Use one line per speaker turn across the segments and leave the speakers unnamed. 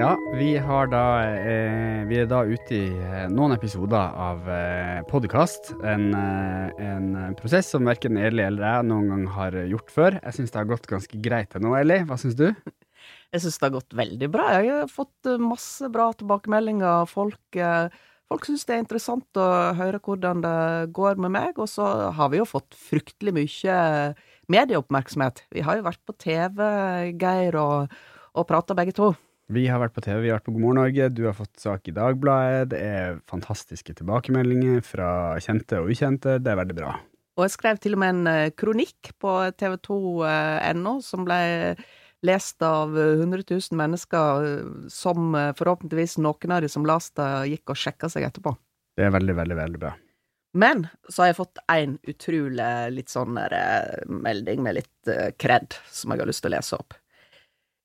Ja, vi da eh, Vi er da ute i eh, noen episoder av eh, podkast. En, eh, en prosess som verken Eli eller jeg noen gang har gjort før. Jeg syns det har gått ganske greit til nå, Eli. Hva syns du?
Jeg syns det har gått veldig bra. Jeg har fått eh, masse bra tilbakemeldinger. Folk, folk syns det er interessant å høre hvordan det går med meg. Og så har vi jo fått fryktelig mye medieoppmerksomhet. Vi har jo vært på TV, Geir, og, og prata begge to.
Vi har vært på TV, vi har vært på God morgen Norge. Du har fått sak i Dagbladet. Det er fantastiske tilbakemeldinger fra kjente og ukjente. Det er veldig bra.
Og jeg skrev til og med en eh, kronikk på tv2.no som ble lest av 100 000 mennesker, eh, som eh, forhåpentligvis noen av de som leste gikk og sjekka seg etterpå.
Det er veldig, veldig, veldig bra.
Men så har jeg fått en utrolig litt sånn eh, melding med litt eh, kred, som jeg har lyst til å lese opp.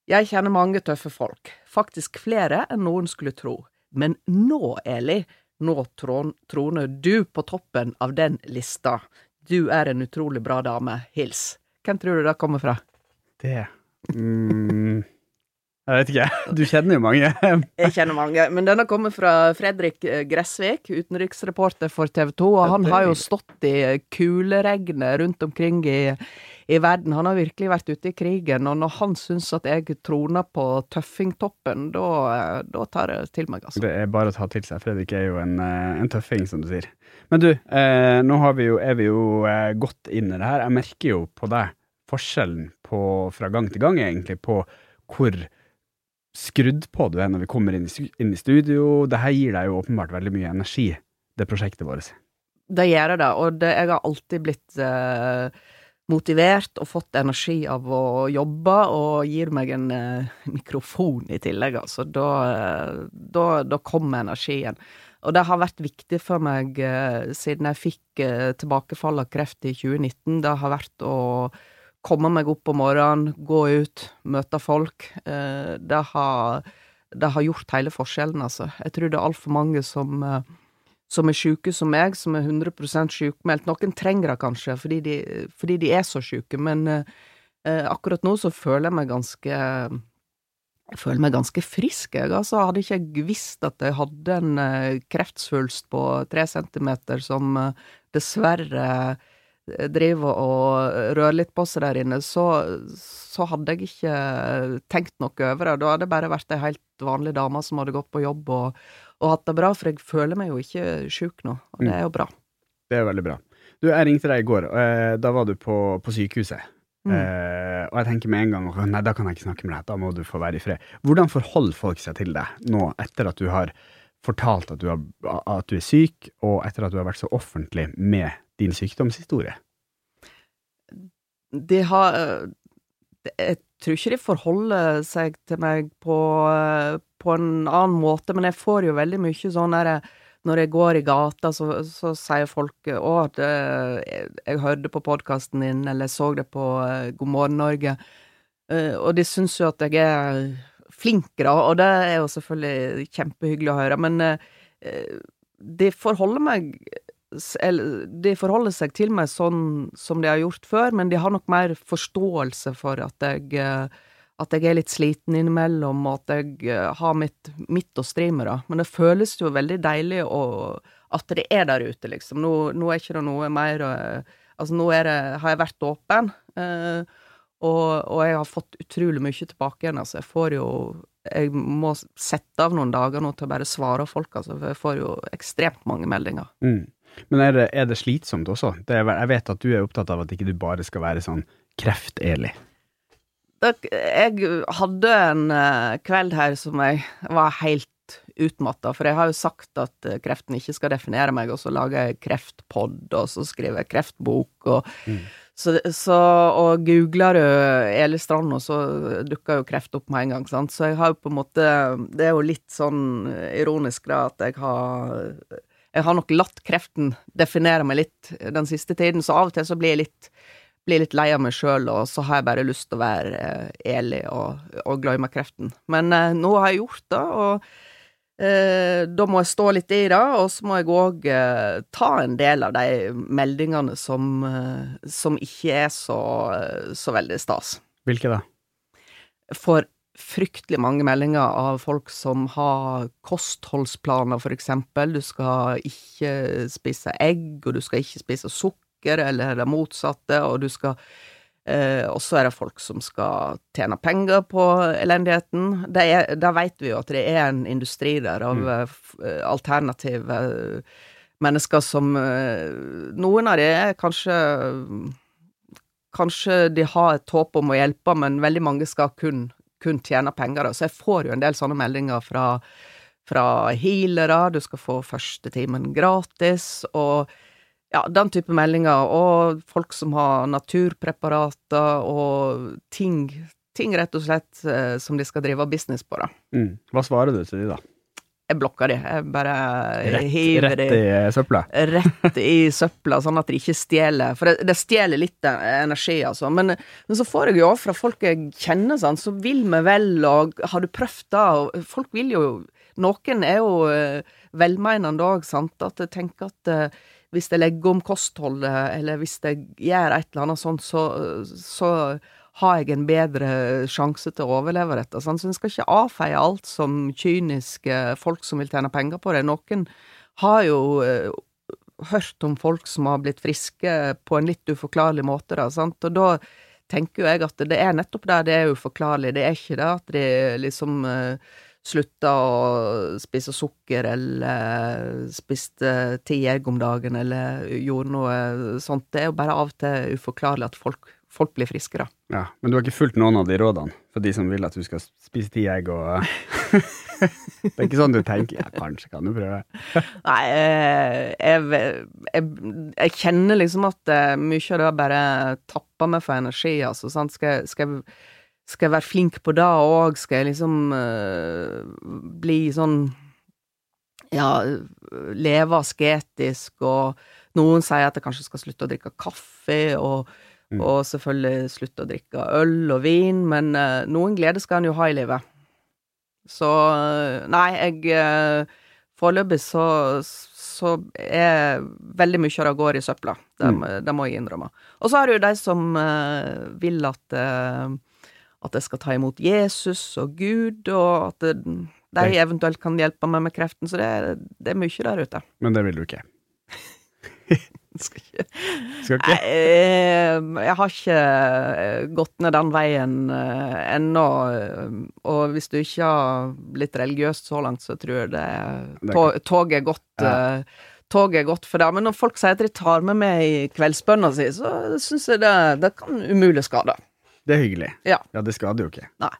Jeg kjenner mange tøffe folk, faktisk flere enn noen skulle tro. Men nå, Eli, nå troner du på toppen av den lista. Du er en utrolig bra dame. Hils. Hvem tror du det kommer fra?
Det mm, Jeg vet ikke. Du kjenner jo mange.
Jeg kjenner mange, men denne kommer fra Fredrik eh, Gressvik, utenriksreporter for TV 2, og han har jo stått i kuleregnet rundt omkring i, i verden. Han har virkelig vært ute i krigen, og når han syns at jeg troner på tøffingtoppen, da, eh, da tar jeg til meg, altså.
Det er bare å ta til seg. Fredrik er jo en, eh, en tøffing, som du sier. Men du, eh, nå har vi jo, er vi jo eh, godt inn i det her. Jeg merker jo på deg forskjellen på, fra gang til gang, egentlig, på hvor skrudd på du er når vi kommer inn i, studio. Det her gir deg jo åpenbart veldig mye energi, det prosjektet vårt.
Det gjør det, og det, jeg har alltid blitt eh, motivert og fått energi av å jobbe, og gir meg en eh, mikrofon i tillegg, altså. Da, eh, da, da kommer energien. Og det har vært viktig for meg eh, siden jeg fikk eh, tilbakefall av kreft i 2019. Det har vært å komme meg opp om morgenen, gå ut, møte folk. Eh, det, har, det har gjort hele forskjellen, altså. Jeg tror det er altfor mange som eh, som er sjuke som meg, som er 100 sjukmeldt. Noen trenger det kanskje fordi de, fordi de er så sjuke, men eh, akkurat nå så føler jeg meg ganske Jeg føler meg ganske frisk, jeg. Altså, hadde ikke jeg visst at jeg hadde en kreftsvulst på tre centimeter som dessverre driver og rører litt på seg der inne, så, så hadde jeg ikke tenkt noe over det. Da hadde jeg bare vært ei helt vanlig dame som hadde gått på jobb og, og hatt det bra, for jeg føler meg jo ikke sjuk nå, og det er jo bra.
Det er veldig bra. Du, jeg ringte deg i går, og eh, da var du på, på sykehuset.
Mm.
Eh, og jeg tenker med en gang Nei, da kan jeg ikke snakke med deg, da må du få være i fred. Hvordan forholder folk seg til deg nå, etter at du har fortalt at du, har, at du er syk, og etter at du har vært så offentlig med din sykdomshistorie?
De har øh, Jeg tror ikke de forholder seg til meg på, øh, på en annen måte, men jeg får jo veldig mye sånn derre Når jeg går i gata, så, så sier folk 'Å, det, jeg, jeg hørte på podkasten din', eller 'jeg så det på God morgen Norge', Eh, og de syns jo at jeg er flink, da, og det er jo selvfølgelig kjempehyggelig å høre, men eh, eh, de forholder meg De forholder seg til meg sånn som de har gjort før, men de har nok mer forståelse for at jeg eh, at jeg er litt sliten innimellom, og at jeg eh, har mitt, mitt å stri med, da. Men det føles jo veldig deilig å, at det er der ute, liksom. Nå, nå er ikke det noe mer eh, Altså, nå det, har jeg vært åpen, og, og jeg har fått utrolig mye tilbake igjen, altså. Jeg får jo Jeg må sette av noen dager nå til å bare svare folk, altså, for jeg får jo ekstremt mange meldinger.
Mm. Men er det, er det slitsomt også? Det er, jeg vet at du er opptatt av at ikke du bare skal være sånn kreft-Eli.
jeg hadde en eh, kveld her som jeg var helt utmatta, for jeg har jo sagt at eh, kreften ikke skal definere meg, og så lager jeg kreftpod, og så skriver jeg kreftbok, og så, så Og googler du Eli Strand, og så dukker jo kreft opp med en gang, sant, så jeg har jo på en måte Det er jo litt sånn ironisk, da, at jeg har Jeg har nok latt kreften definere meg litt den siste tiden, så av og til så blir jeg litt blir litt lei av meg sjøl, og så har jeg bare lyst til å være eh, Eli og, og glemme kreften. Men eh, nå har jeg gjort det, og eh, da må jeg stå litt i det, og så må jeg òg eh, ta en del av de meldingene som, eh, som ikke er så, eh, så veldig stas.
Hvilke da?
Får fryktelig mange meldinger av folk som har kostholdsplaner, for eksempel. Du skal ikke spise egg, og du skal ikke spise sukker eller det motsatte, og du skal eh, Og så er det folk som skal tjene penger på elendigheten. Det, er, det vet vi jo at det er en industri der av
Mm.
eh, eh, alternative eh, mennesker som Noen av de er kanskje Kanskje de har et håp om å hjelpe, men veldig mange skal kun, kun tjener penger. Så jeg får jo en del sånne meldinger fra, fra healere, du skal få første timen gratis, og ja, den type meldinger, og folk som har naturpreparater og ting, ting rett og slett eh, som de skal drive business på, da.
Mm. Hva svarer du til de, da?
Jeg blokker de, jeg bare
Rett,
hiver
rett
de
i eh, søpla?
rett i søpla, sånn at de ikke stjeler. For det, det stjeler litt eh, energi, altså. Men, men så får jeg jo fra folk jeg kjenner, sånn, så vil vi vel, og har du prøvd det? Og folk vil jo Noen er jo eh, velmeinende òg, sant, at jeg tenker at eh, hvis jeg legger om kostholdet, eller hvis jeg gjør et eller annet sånt, så, så har jeg en bedre sjanse til å overleve dette. Så en skal ikke avfeie alt som kyniske folk som vil tjene penger på det. Noen har jo eh, hørt om folk som har blitt friske på en litt uforklarlig måte, da, sant, og da tenker jo jeg at det er nettopp det det er uforklarlig, det er ikke det at de liksom eh, slutta å spise sukker eller spiste ti egg om dagen eller gjorde noe sånt, det er jo bare av og til uforklarlig at folk, folk blir friske, da.
Ja, Men du har ikke fulgt noen av de rådene for de som vil at du skal spise ti egg og Det er ikke sånn du tenker? Ja, kanskje kan du prøve.
Nei, eh, jeg, jeg, jeg kjenner liksom at eh, mye av det bare tapper meg for energi, altså. Sant? Skal, skal, skal jeg være flink på det òg? Skal jeg liksom uh, bli sånn Ja, leve asketisk, og noen sier at jeg kanskje skal slutte å drikke kaffe, og,
Mm.
og selvfølgelig slutte å drikke øl og vin, men uh, noen glede skal en jo ha i livet. Så eh, nei, jeg uh, Foreløpig så, så er veldig mye av det går i søpla. Det,
Mm.
det må jeg innrømme. Og så har du de som uh, vil at at jeg skal ta imot Jesus og Gud, og at de eventuelt kan hjelpe meg med kreften. Så det, det er mye der ute.
Men det vil du ikke.
Skal ikke
Skal ikke?
eh, jeg har ikke eh, gått ned den veien eh, ennå. eh, Og hvis du ikke har blitt religiøs så langt, så tror jeg det,
Det
tog, Toget er gått.
Ja.
Toget er godt for det. Men når folk sier at de tar med meg i kveldsbønna si, så syns jeg det, det kan umulig skade.
Det er hyggelig.
Ja.
Ja, det skader jo ikke.
Nei.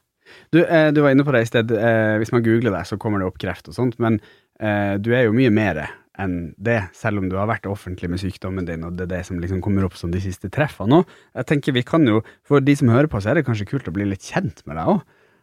Du, du var inne på det i sted. Eh, hvis man googler deg, så kommer det opp kreft og sånt, men eh, du er jo mye mer enn det, selv om du har vært offentlig med sykdommen din, og det er det som liksom kommer opp som de siste treffene nå. Jeg tenker vi kan jo, For de som hører på, så er det kanskje kult å bli litt kjent med deg òg.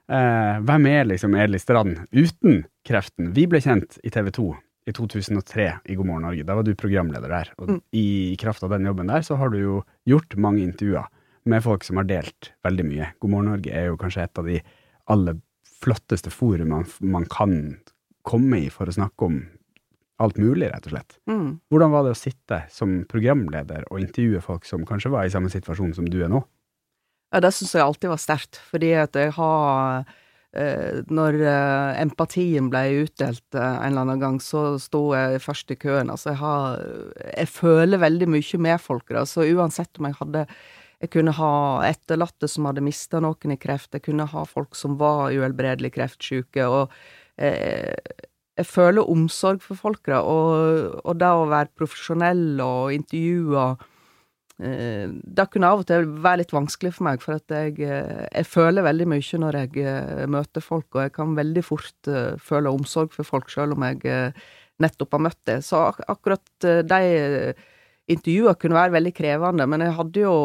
Eh, hvem er liksom Eli Strand uten kreften? Vi ble kjent i TV 2 i 2003 i God morgen Norge. Da var du programleder der. Og
Mm.
i kraft av den jobben der, så har du jo gjort mange intervjuer med folk som har delt veldig mye. God morgen Norge er jo kanskje et av de aller flotteste forumene man kan komme i for å snakke om alt mulig, rett og slett.
Mm.
Hvordan var det å sitte som programleder og intervjue folk som kanskje var i samme situasjon som du er nå?
Ja, det syns jeg alltid var sterkt, fordi at jeg har eh, Når eh, empatien ble utdelt eh, en eller annen gang, så sto jeg først i køen. Altså, jeg har Jeg føler veldig mye med folk, da, så uansett om jeg hadde jeg kunne ha etterlatte som hadde mista noen i kreft, jeg kunne ha folk som var uhelbredelig kreftsyke, og eh, jeg føler omsorg for folk, da, og, og det å være profesjonell og intervjue eh, Det kunne av og til være litt vanskelig for meg, for at jeg, eh, jeg føler veldig mye når jeg eh, møter folk, og jeg kan veldig fort eh, føle omsorg for folk, selv om jeg nettopp har møtt det. Så ak akkurat de intervjuene kunne være veldig krevende, men jeg hadde jo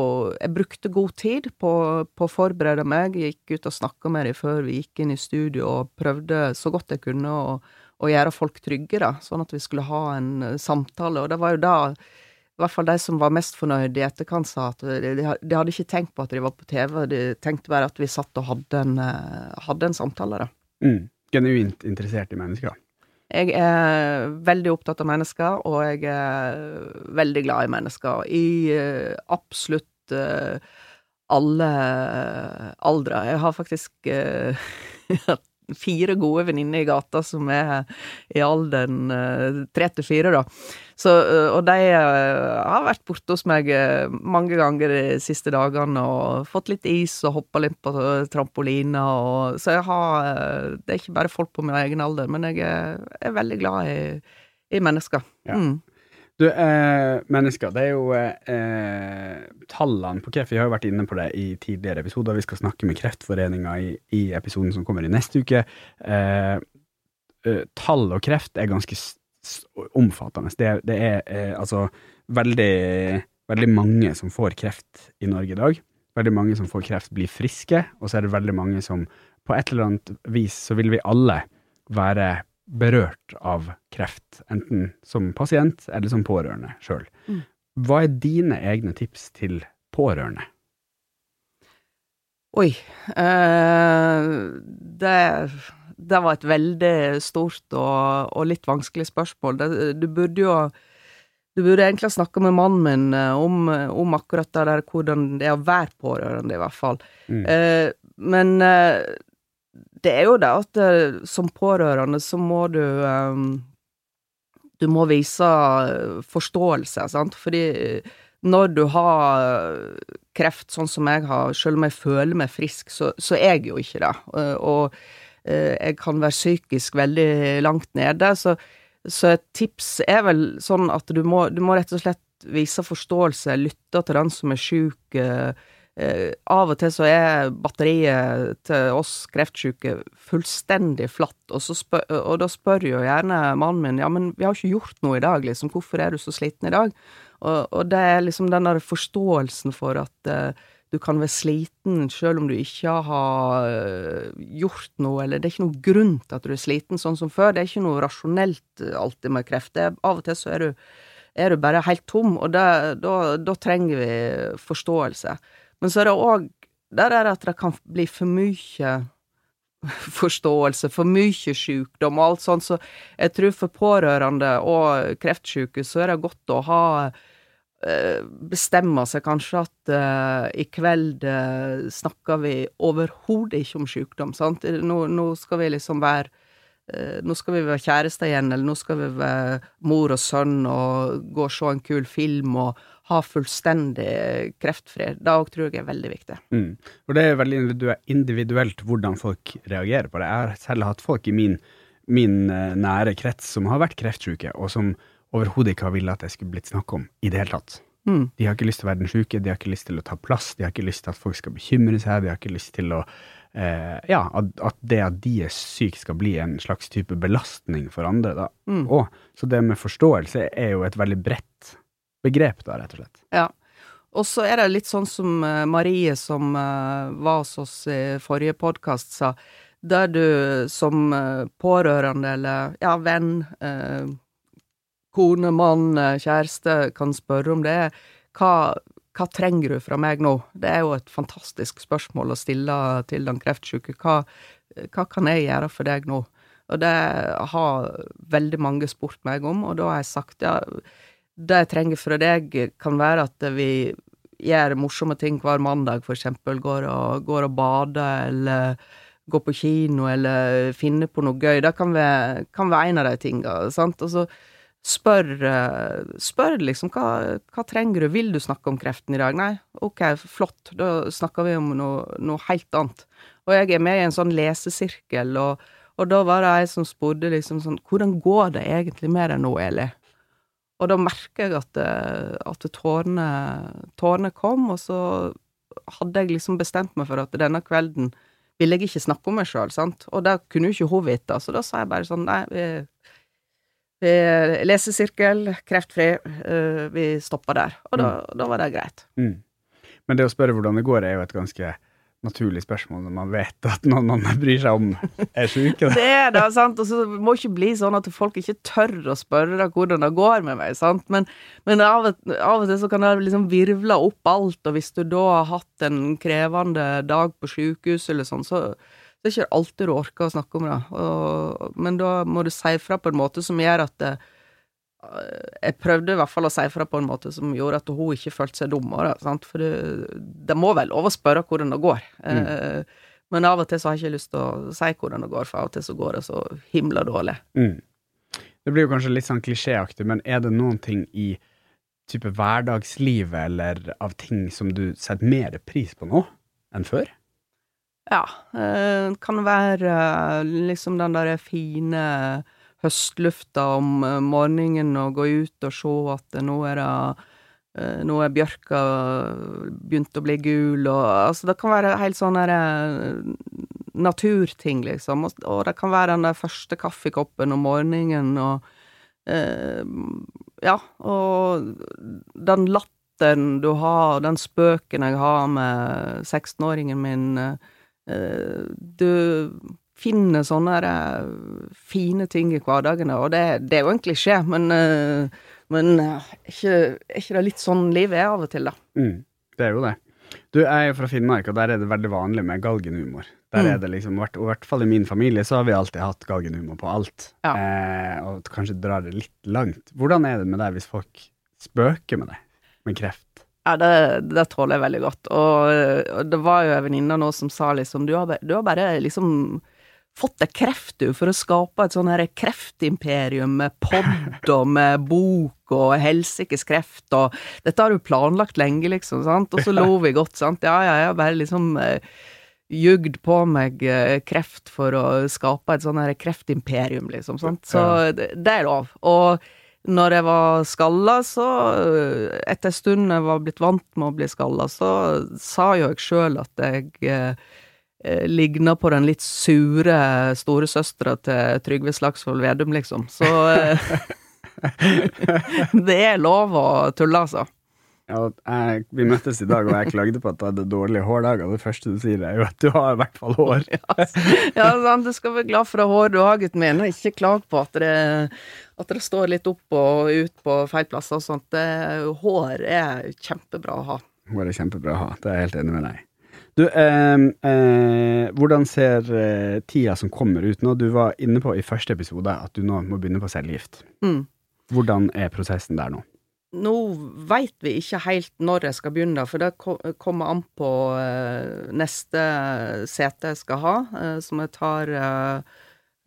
Jeg brukte god tid på, på å forberede meg, jeg gikk ut og snakka med dem før vi gikk inn i studio, og prøvde så godt jeg kunne å, å gjøre folk trygge, da, sånn at vi skulle ha en eh, samtale, og det var jo da i hvert fall de som var mest fornøyde i etterkant, sa at de, de hadde ikke tenkt på at de var på TV, de tenkte bare at vi satt og hadde en, eh, hadde en samtale, da.
Mm. Genuint interessert i mennesker.
Jeg er veldig opptatt av mennesker, og jeg er veldig glad i mennesker. I eh, absolutt eh, alle aldre. Jeg har faktisk eh, fire gode venninner i gata som er i alderen eh, tre til fire, da. Så, eh, og de eh, har vært borte hos meg mange ganger de siste dagene og fått litt is og hoppa litt på trampoliner og Så jeg har Det er ikke bare folk på min egen alder, men jeg er, er veldig glad i, i mennesker.
Ja.
Mm.
Du, eh, mennesker, det er jo eh, tallene på kreft. Vi har jo vært inne på det i tidligere episoder. Vi skal snakke med Kreftforeninga i, i episoden som kommer i neste uke. Eh, eh, tall og kreft er ganske omfattende. Det, det er eh, altså veldig, veldig mange som får kreft i Norge i dag. Veldig mange som får kreft, blir friske, og så er det veldig mange som på et eller annet vis så vil vi alle være berørt av kreft, enten som pasient eller som pårørende sjøl.
Mm.
Hva er dine egne tips til pårørende?
Oi. Eh, det, det var et veldig stort og, og litt vanskelig spørsmål. Det, du burde jo Du burde egentlig ha snakka med mannen min eh, om, om akkurat det der, hvordan det er å være pårørende, i hvert fall.
Mm.
Eh, men eh, det er jo det at det, som pårørende så må du um, Du må vise eh, forståelse, sant, fordi eh, når du har eh, kreft, sånn som jeg har, selv om jeg føler meg frisk, så, så er jeg jo ikke det. Og, Og eh, jeg kan være psykisk veldig langt nede, så, så et tips er vel sånn at du må, du må rett og slett vise forståelse, lytte til den som er sjuk. Eh, Av og til så er batteriet til oss kreftsyke fullstendig flatt, og, spør, og da spør jo gjerne mannen min ja, men vi har ikke gjort noe i dag, liksom, hvorfor er du så sliten i dag? Og, og det er liksom den der forståelsen for at eh, du kan være sliten selv om du ikke har eh, gjort noe, eller det er ikke noen grunn til at du er sliten sånn som før. Det er ikke noe rasjonelt alltid med kreft. Det er, av og til så er du, er du bare helt tom, og da trenger vi forståelse. Men så er det òg det at det kan bli for mye forståelse, for mye sykdom og alt sånt, så jeg tror for pårørende og kreftsyke så er det godt å ha eh, bestemme seg kanskje at uh, i kveld uh, snakker vi overhodet ikke om sykdom, sant? Nå, nå skal vi liksom være Nå skal vi være kjærester igjen, eller nå skal vi være mor og sønn og gå og se en kul film og ha fullstendig kreftfred. Det òg tror jeg er veldig viktig.
Mm. Og det er veldig individuelt hvordan folk reagerer på det. Jeg har selv hatt folk i min, min eh, nære krets som har vært kreftsyke, og som overhodet ikke har villet at det skulle blitt snakk om i det hele tatt.
Mm.
De har ikke lyst til å være den syke, de har ikke lyst til å ta plass, de har ikke lyst til at folk skal bekymre seg, de har ikke lyst til å eh, Ja, at, at det at de er syke skal bli en slags type belastning for andre, da.
Mm.
Og, så det med forståelse er jo et veldig bredt begrep, da, rett og slett.
Ja. Og så er det litt sånn som eh, Marie, som eh, var hos oss i forrige podkast, sa. Der du som eh, pårørende eller ja, venn, eh, kone, mann, kjæreste, kan spørre om det. Hva, hva trenger du fra meg nå? Det er jo et fantastisk spørsmål å stille til den kreftsyke. Hva, hva kan jeg gjøre for deg nå? Og det har veldig mange spurt meg om, og da har jeg sagt ja, det jeg trenger fra deg, kan være at vi gjør morsomme ting hver mandag, for eksempel. Går og, går og bader, eller går på kino, eller finner på noe gøy. Det kan være, kan være en av de tinga, sant. Og så spør, spør liksom hva, hva trenger du, vil du snakke om kreften i dag? Nei, ok, flott, da snakker vi om noe, noe helt annet. Og jeg er med i en sånn lesesirkel, og, og da var det ei som spurte liksom sånn Hvordan går det egentlig med deg nå, Eli? Og da merker jeg at, eh, at tårene, tårene kom, og så hadde jeg liksom bestemt meg for at denne kvelden ville jeg ikke snakke om meg sjøl, sant, og det kunne jo ikke hun vite, så da sa jeg bare sånn, nei, vi, vi lesesirkel, kreftfri, eh, vi stopper der, og da, da var det greit.
Mm. Men det å spørre hvordan det går, er jo et ganske naturlig spørsmål når man vet at noen man bryr seg om, er da.
Det er det, sant, og så må det ikke bli sånn at folk ikke tør å spørre hvordan det går med meg, sant, men, men av, og, av og til så kan det liksom virvle opp alt, og hvis du da har hatt en krevende dag på sykehus eller sånn, så så er det ikke alltid du orker å snakke om det, og, men da må du si fra på en måte som gjør at det, jeg prøvde i hvert fall å si fra på en måte som gjorde at hun ikke følte seg dummere, sant? for det, det må vel lov å spørre hvordan det går.
Mm.
Eh, men av og til så har jeg ikke lyst til å si hvordan det går, for av og til så går det så himla dårlig.
Mm. Det blir jo kanskje litt sånn klisjéaktig, men er det noen ting i type hverdagslivet eller av ting som du setter mer pris på nå enn før?
Ja, eh, kan være eh, liksom den derre fine høstlufta om eh, morgenen og gå ut og se at nå er det eh, nå er bjørka begynt å bli gul, og altså det kan være helt sånne derre naturting, liksom, og det kan være den der første kaffekoppen om morgenen, og eh, ja, og den latteren du har, den spøken jeg har med 16-åringen min, eh, du finner sånne der, fine ting i hverdagen, og det, det er jo en klisjé, men, eh, men eh, ikke, er ikke det litt sånn livet er av og til, da?
Mm, det er jo det. Du jeg er jo fra Finnmark, og der er det veldig vanlig med galgenhumor. Der
Mm.
er det liksom, og i hvert fall i min familie så har vi alltid hatt galgenhumor på alt.
Ja.
Eh, og kanskje drar det litt langt. Hvordan er det med deg hvis folk spøker med deg med kreft?
Ja, det, det tåler jeg veldig godt. Og, og det var jo en venninne nå som sa liksom du har, du har bare liksom fått deg kreft, du, for å skape et sånn kreftimperium med podd og med bok og helsikes kreft, og dette har du planlagt lenge, liksom, sant? Og så lo vi godt, sant? Ja, ja, har bare liksom eh, jugd på meg eh, kreft for å skape et sånn kreftimperium, liksom, sant? Så det, det er lov. Og når jeg var skalla, så øh, Etter en stund jeg var blitt vant med å bli skalla, så sa jo jeg sjøl at jeg eh, eh, ligna på den litt sure storesøstera til Trygve Slagsvold Vedum, liksom. Så eh, Det er lov å tulle, altså.
Ja, jeg, vi møttes i dag, og jeg klagde på at jeg hadde dårlige hårdager. Det første du sier, er jo at du har i hvert fall hår.
Ja, sant, du skal være glad for det håret du har, gutten min, og ikke klag på at det, at det står litt opp og ut på feil plasser og sånt. Det, hår er kjempebra å ha.
Hår er kjempebra å ha. Det er jeg helt enig med deg. Du, eh, eh, hvordan ser eh, tida som kommer ut nå? Du var inne på i første episode at du nå må begynne på cellegift.
Mm.
Hvordan er prosessen der nå?
Nå veit vi ikke helt når jeg skal begynne, for det ko- kommer an på eh, neste sete jeg skal ha, eh, som jeg tar eh,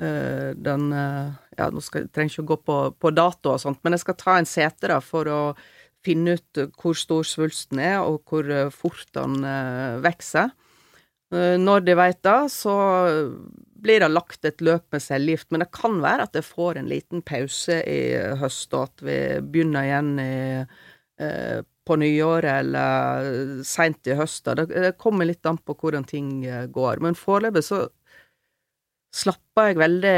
den Ja, nå skal, jeg trenger ikke å gå på, på dato og sånt, men jeg skal ta en sete da, for å finne ut eh, hvor stor svulsten er, og hvor eh, fort den eh, vokser. Når de vet det, så blir det lagt et løp med cellegift, men det kan være at jeg får en liten pause i høst, og at vi begynner igjen i, eh, på nyåret eller seint i høst. Det, kommer litt an på hvordan ting går. Men foreløpig så slappa jeg veldig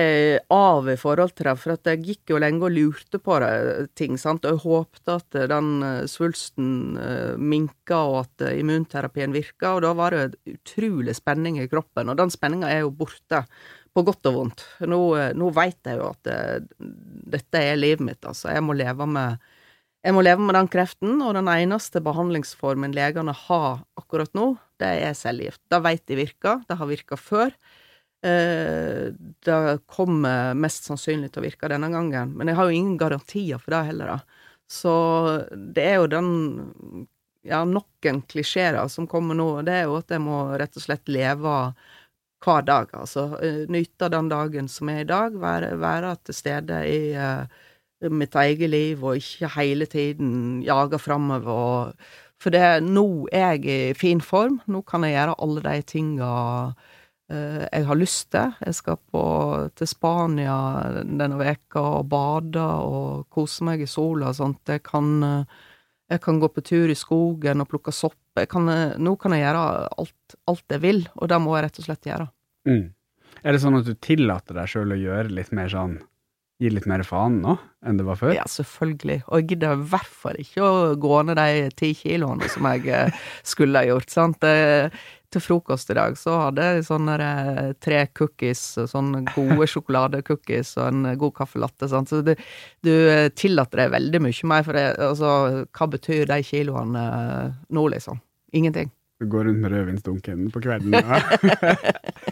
av i forhold til det, for at jeg gikk jo lenge og lurte på det, ting, sant, og jeg håpte at den eh, svulsten uh, minka, og at eh, immunterapien virka, og da var det utrolig spenning i kroppen, og den spenninga er jo borte, på godt og vondt. Nå, nå veit jeg jo at eh, dette er livet mitt, altså. Jeg må leve med jeg må leve med den kreften, og den eneste behandlingsformen legene har akkurat nå, det er cellegift. Det veit de virker, det har virka før. Eh, det kommer mest sannsynlig til å virke denne gangen, men jeg har jo ingen garantier for det heller, da. Så det er jo den ja, nok en klisjé da, som kommer nå, det er jo at jeg må rett og slett leve hver dag, altså. Eh, Nyte den dagen som er i dag, være, være til stede i uh, mitt eget liv, og ikke hele tiden jage framover. For det, nå er jeg i fin form, nå kan jeg gjøre alle de tinga jeg har lyst til. Jeg skal på, til Spania denne veka og bade og kose meg i sola og sånt. Jeg kan, eh, jeg kan gå på tur i skogen og plukke sopp. Jeg kan, eh, nå kan jeg gjøre alt, alt jeg vil, og det må jeg rett og slett gjøre.
Mm. Er det sånn at du tillater deg sjøl å gjøre litt mer sånn Gi litt mer faen nå enn det var før?
Ja, selvfølgelig. Og jeg gidder i hvert fall ikke å gå ned de ti kiloene som jeg eh, skulle ha gjort. sant? Eh, Til frokost i dag så hadde jeg sånne eh, tre cookies, sånne gode sjokoladecookies og en god kaffelatte. sant? Så du, du eh, tillater deg veldig mye mer, for det, altså, hva betyr de kiloene eh, nå, liksom? Ingenting.
Du går rundt med rødvinsdunken på kvelden?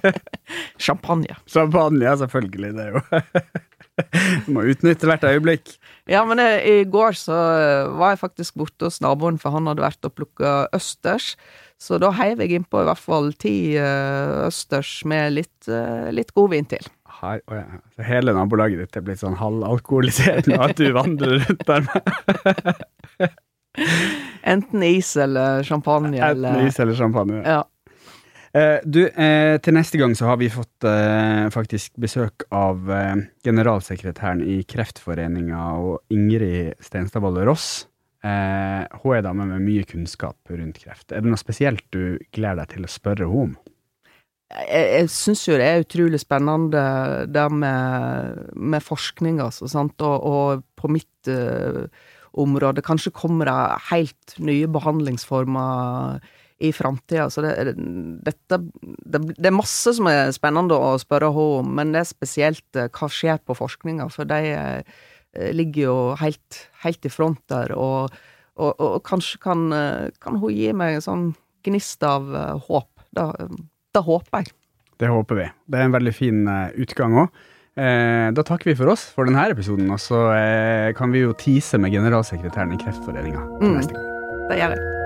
Ja.
Champagne.
Champagne, ja, selvfølgelig. Det er jo Du må utnytte hvert øyeblikk.
Ja, men eh, i går så eh, var jeg faktisk borte hos naboen, for han hadde vært og plukka østers. Så da heiv jeg innpå i hvert fall ti eh, østers med litt, eh, litt godvin til.
Her, oh ja. Så hele nabolaget ditt er blitt sånn halvalkoholisert nå, at du vandrer rundt der med
Enten is eller champagne
enten
eller
is eller champagne.
Ja.
Eh, du, eh, til neste gang så har vi fått eh, faktisk besøk av eh, generalsekretæren i Kreftforeninga og Ingrid Stenstadvold Ross. Eh, hun er dame med mye kunnskap rundt kreft. Er det noe spesielt du gleder deg til å spørre henne om?
Jeg, jeg syns jo det er utrolig spennende det med, med forskning, altså, og, og på mitt uh, område Kanskje kommer det helt nye behandlingsformer i framtida. Så det, dette det, det er masse som er spennende å spørre henne om, men det er spesielt eh, hva skjer på forskninga, for de ligger jo helt, helt i front der, og, og, og kanskje kan, eh, kan hun gi meg en sånn gnist av eh, håp. Da, da håper jeg.
Det håper vi. Det er en veldig fin eh, utgang òg. Eh, da takker vi for oss for denne episoden, og så eh, kan vi jo tease med generalsekretæren i Kreftforeninga
Mm.
neste gang.
Det gjør jeg.